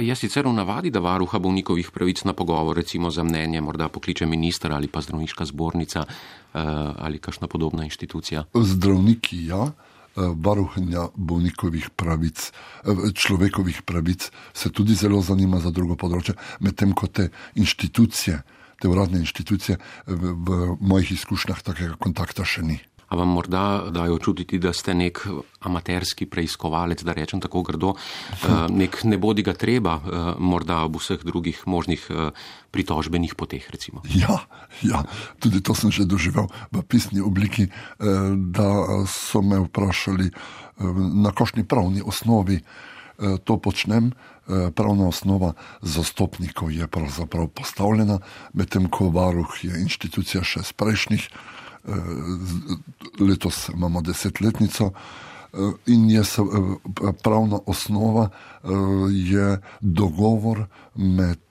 Je sicer v navadi, da varuha bolnikovih pravic na pogovor, recimo za mnenje, morda pokliče minister ali pa zdravniška zbornica ali kakšna podobna inštitucija? Zdravniki, ja. Varuhinja bolnikovih pravic, človekovih pravic se tudi zelo zanima za drugo področje, medtem ko te inštitucije, te uradne inštitucije v mojih izkušnjah takega kontakta še ni. A vam morda dajo čutiti, da ste nek amaterski preiskovalec, da rečem tako grdo, nek ne bodi ga treba, morda ob vseh drugih možnih pritožbenih poteh? Recimo. Ja, ja, tudi to sem že doživel v pisni obliki, da so me vprašali, na kakšni pravni osnovi to počnem. Pravna osnova zastopnikov je pravzaprav postavljena, medtem ko varuh je inštitucija še z prejšnjih letos imamo desetletnico. In je pravna osnova je dogovor med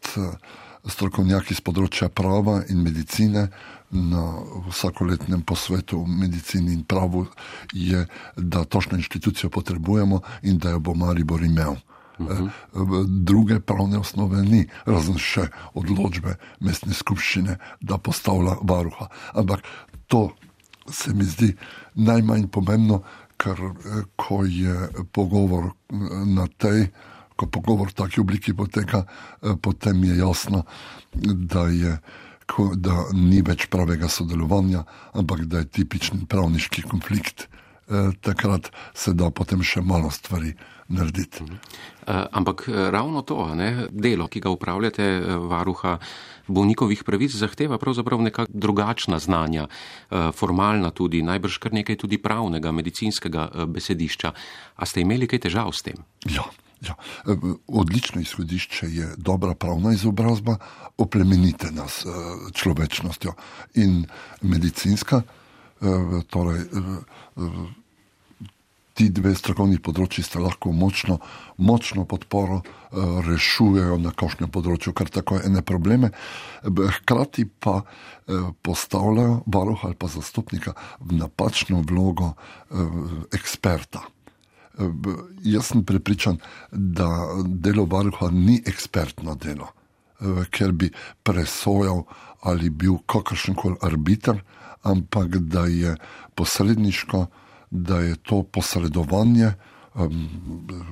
strokovnjaki z področja prava in medicine na vsakoletnem posvetu v medicini in pravu, je, da točno inštitucijo potrebujemo in da jo bo Maribor imel. Druge pravne osnove ni, razen še odločbe mestne skupščine, da postavlja varuha. Ampak to se mi zdi najmanj pomembno, ker ko je pogovor na tej, ko pogovor v taki obliki poteka, potem je jasno, da, je, da ni več pravega sodelovanja, ampak da je tipični pravniški konflikt. Takrat se da potem še malo stvari narediti. Ampak ravno to, ne, delo, ki ga upravljate, varuha bolnikovih pravic, zahteva pravzaprav nekako drugačna znanja, formalna tudi, najbrž kar nekaj tudi pravnega, medicinskega besedišča. A ste imeli kaj težav s tem? Ja. Ja, odlično izhodišče je dobra pravna izobrazba, oplemenitena s človečnostjo in medicinska. Torej, ti dve strokovni področji sta lahko močno, močno podporo rešujejo na kakšnem področju, kar tako ene probleme. Hkrati pa postavljajo varuha ali pa zastopnika v napačno vlogo eksperta. Jaz sem prepričan, da delo varuha ni ekspertno delo, ker bi presojal ali bil kakršen koli arbiter, ampak da je posredniško da je to posredovanje,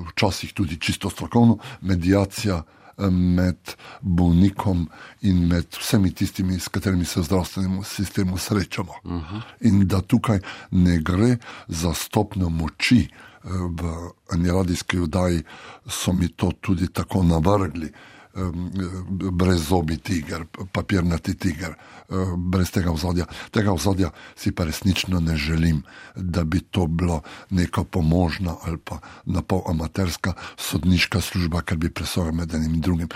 včasih tudi čisto strokovno, medijacija med bolnikom in med vsemi tistimi, s katerimi se v zdravstvenem sistemu srečamo. Uh -huh. In da tukaj ne gre za stopno moči. V eni radijski vdaji so mi to tudi tako navrgli brez zobi tiger, papirnati tiger, brez tega vzadja. Tega vzadja si pa resnično ne želim, da bi to bilo neka pomožna ali pa na pol amaterska sodniška služba, ker bi presojal med enim in drugim.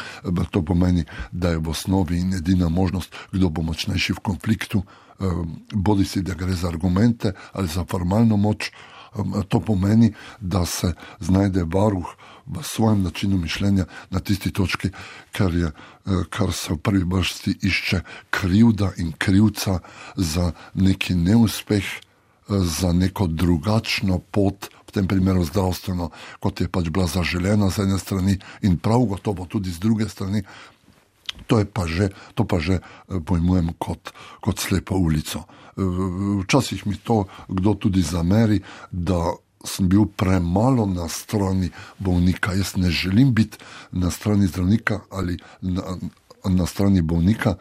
To pomeni, da je v osnovi in edina možnost, kdo bo močnejši v konfliktu, bodi si da gre za argumente ali za formalno moč. To pomeni, da se znajde varuh v svojem načinu mišljenja na tisti točki, kar, je, kar se v prvi vrsti išče krivda in krivca za neki neuspeh, za neko drugačno pot, v tem primeru zdravstveno, kot je pač bila zaželena z ene strani in prav gotovo tudi z druge strani. To, pa že, to pa že pojmujem kot, kot slepo ulico. Včasih mi to kdo tudi zameri, da sem bil premalo na strani bolnika. Jaz ne želim biti na strani zdravnika ali na, na strani bolnika,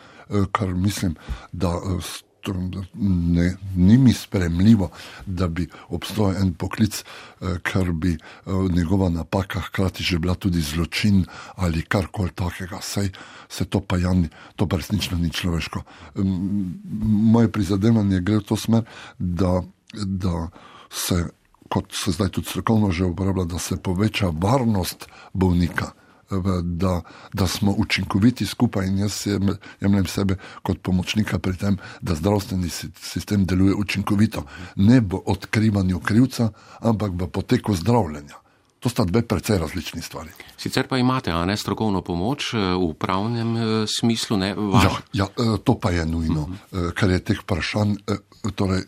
kar mislim, da. Ne, ni mi sprejemljivo, da bi obstajal en poklic, ker bi njegova napaka hkrati že bila tudi zločin ali karkoli takega. Sej se to pa jani, to pa resnično ni človeško. Moje prizadevanje gre v to smer, da, da se, kot se zdaj tudi strokovno že uporablja, da se poveča varnost bolnika da, da smo učinkoviti skupaj in jaz jemljem sebe kot pomočnika pri tem, da zdravstveni sistem deluje učinkovito. Ne v odkrivanju krivca, ampak v poteku zdravljenja. To sta dve precej različni stvari. Sicer pa imate, a ne strokovno pomoč v pravnem smislu? Ne, ja, ja, to pa je nujno, uh -huh. ker je teh vprašanj. Torej,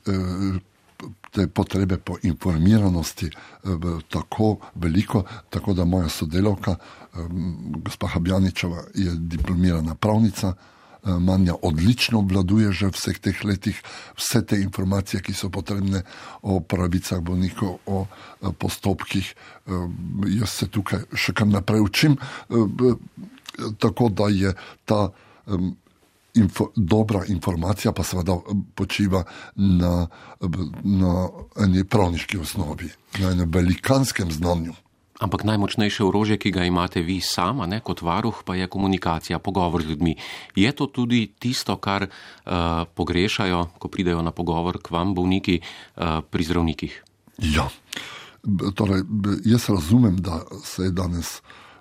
te potrebe po informiranosti tako veliko, tako da moja sodelavka, gospa Habjaničeva, je diplomirana pravnica. Manja odlično obvladuje že v vseh teh letih vse te informacije, ki so potrebne o pravicah bolnikov, o postopkih. Jaz se tukaj še kar naprej učim, tako da je ta info, dobra informacija, pa seveda počiva na, na eni pravniški osnovi, na enem velikanskem znanju. Ampak najmočnejše orožje, ki ga imate vi sama, ne, kot varuh, pa je komunikacija, pogovor z ljudmi. Je to tudi tisto, kar uh, pogrešajo, ko pridejo na pogovor k vam, bolniki, uh, pri zdravnikih? Ja, torej, jaz razumem, da se je danes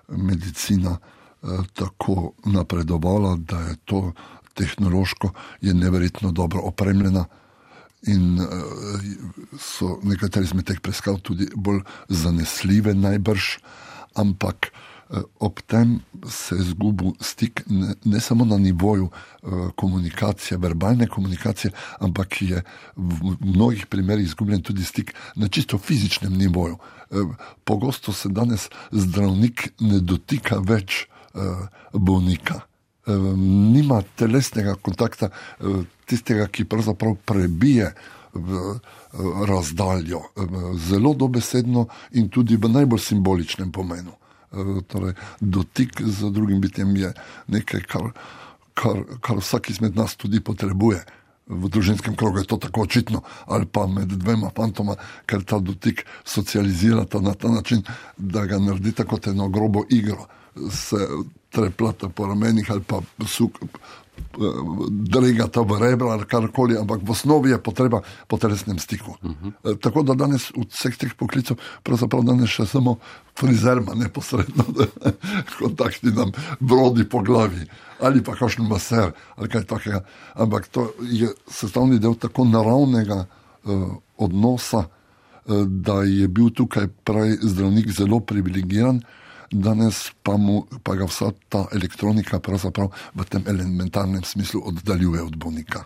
medicina uh, tako napredovala, da je to tehnološko je neverjetno dobro opremljena. In uh, so nekateri izmed teh preiskav tudi bolj zanesljive, najbrž, ampak uh, ob tem se je izgubil stik ne, ne samo na nivoju uh, komunikacije, verbalne komunikacije, ampak je v mnogih primerih izgubljen tudi stik na čisto fizičnem nivoju. Uh, pogosto se danes zdravnik ne dotika več uh, bolnika nima telesnega kontakta, tistega, ki pravzaprav prebije razdaljo, zelo dobesedno in tudi v najbolj simboličnem pomenu. Torej, dotik z drugim bitjem je nekaj, kar, kar, kar vsak izmed nas tudi potrebuje. V družinskem krogu je to tako očitno, ali pa med dvema fantoma, ker ta dotik socializira na ta način, da ga naredi tako eno grobo igro. Se treplata po ramenih ali pa suk, dregata v rebra ali karkoli, ampak v osnovi je potreba po telesnem stiku. Uh -huh. e, tako da danes v vseh teh poklicov, pravzaprav danes še samo frizer ima neposredno kontakti nam brodi po glavi ali pa kakšen maser ali kaj takega. Ampak to je sestavni del tako naravnega uh, odnosa, uh, da je bil tukaj prej zdravnik zelo privilegiran danes pa, mu, pa ga vsa ta elektronika v tem elementarnem smislu oddaljuje od bolnika.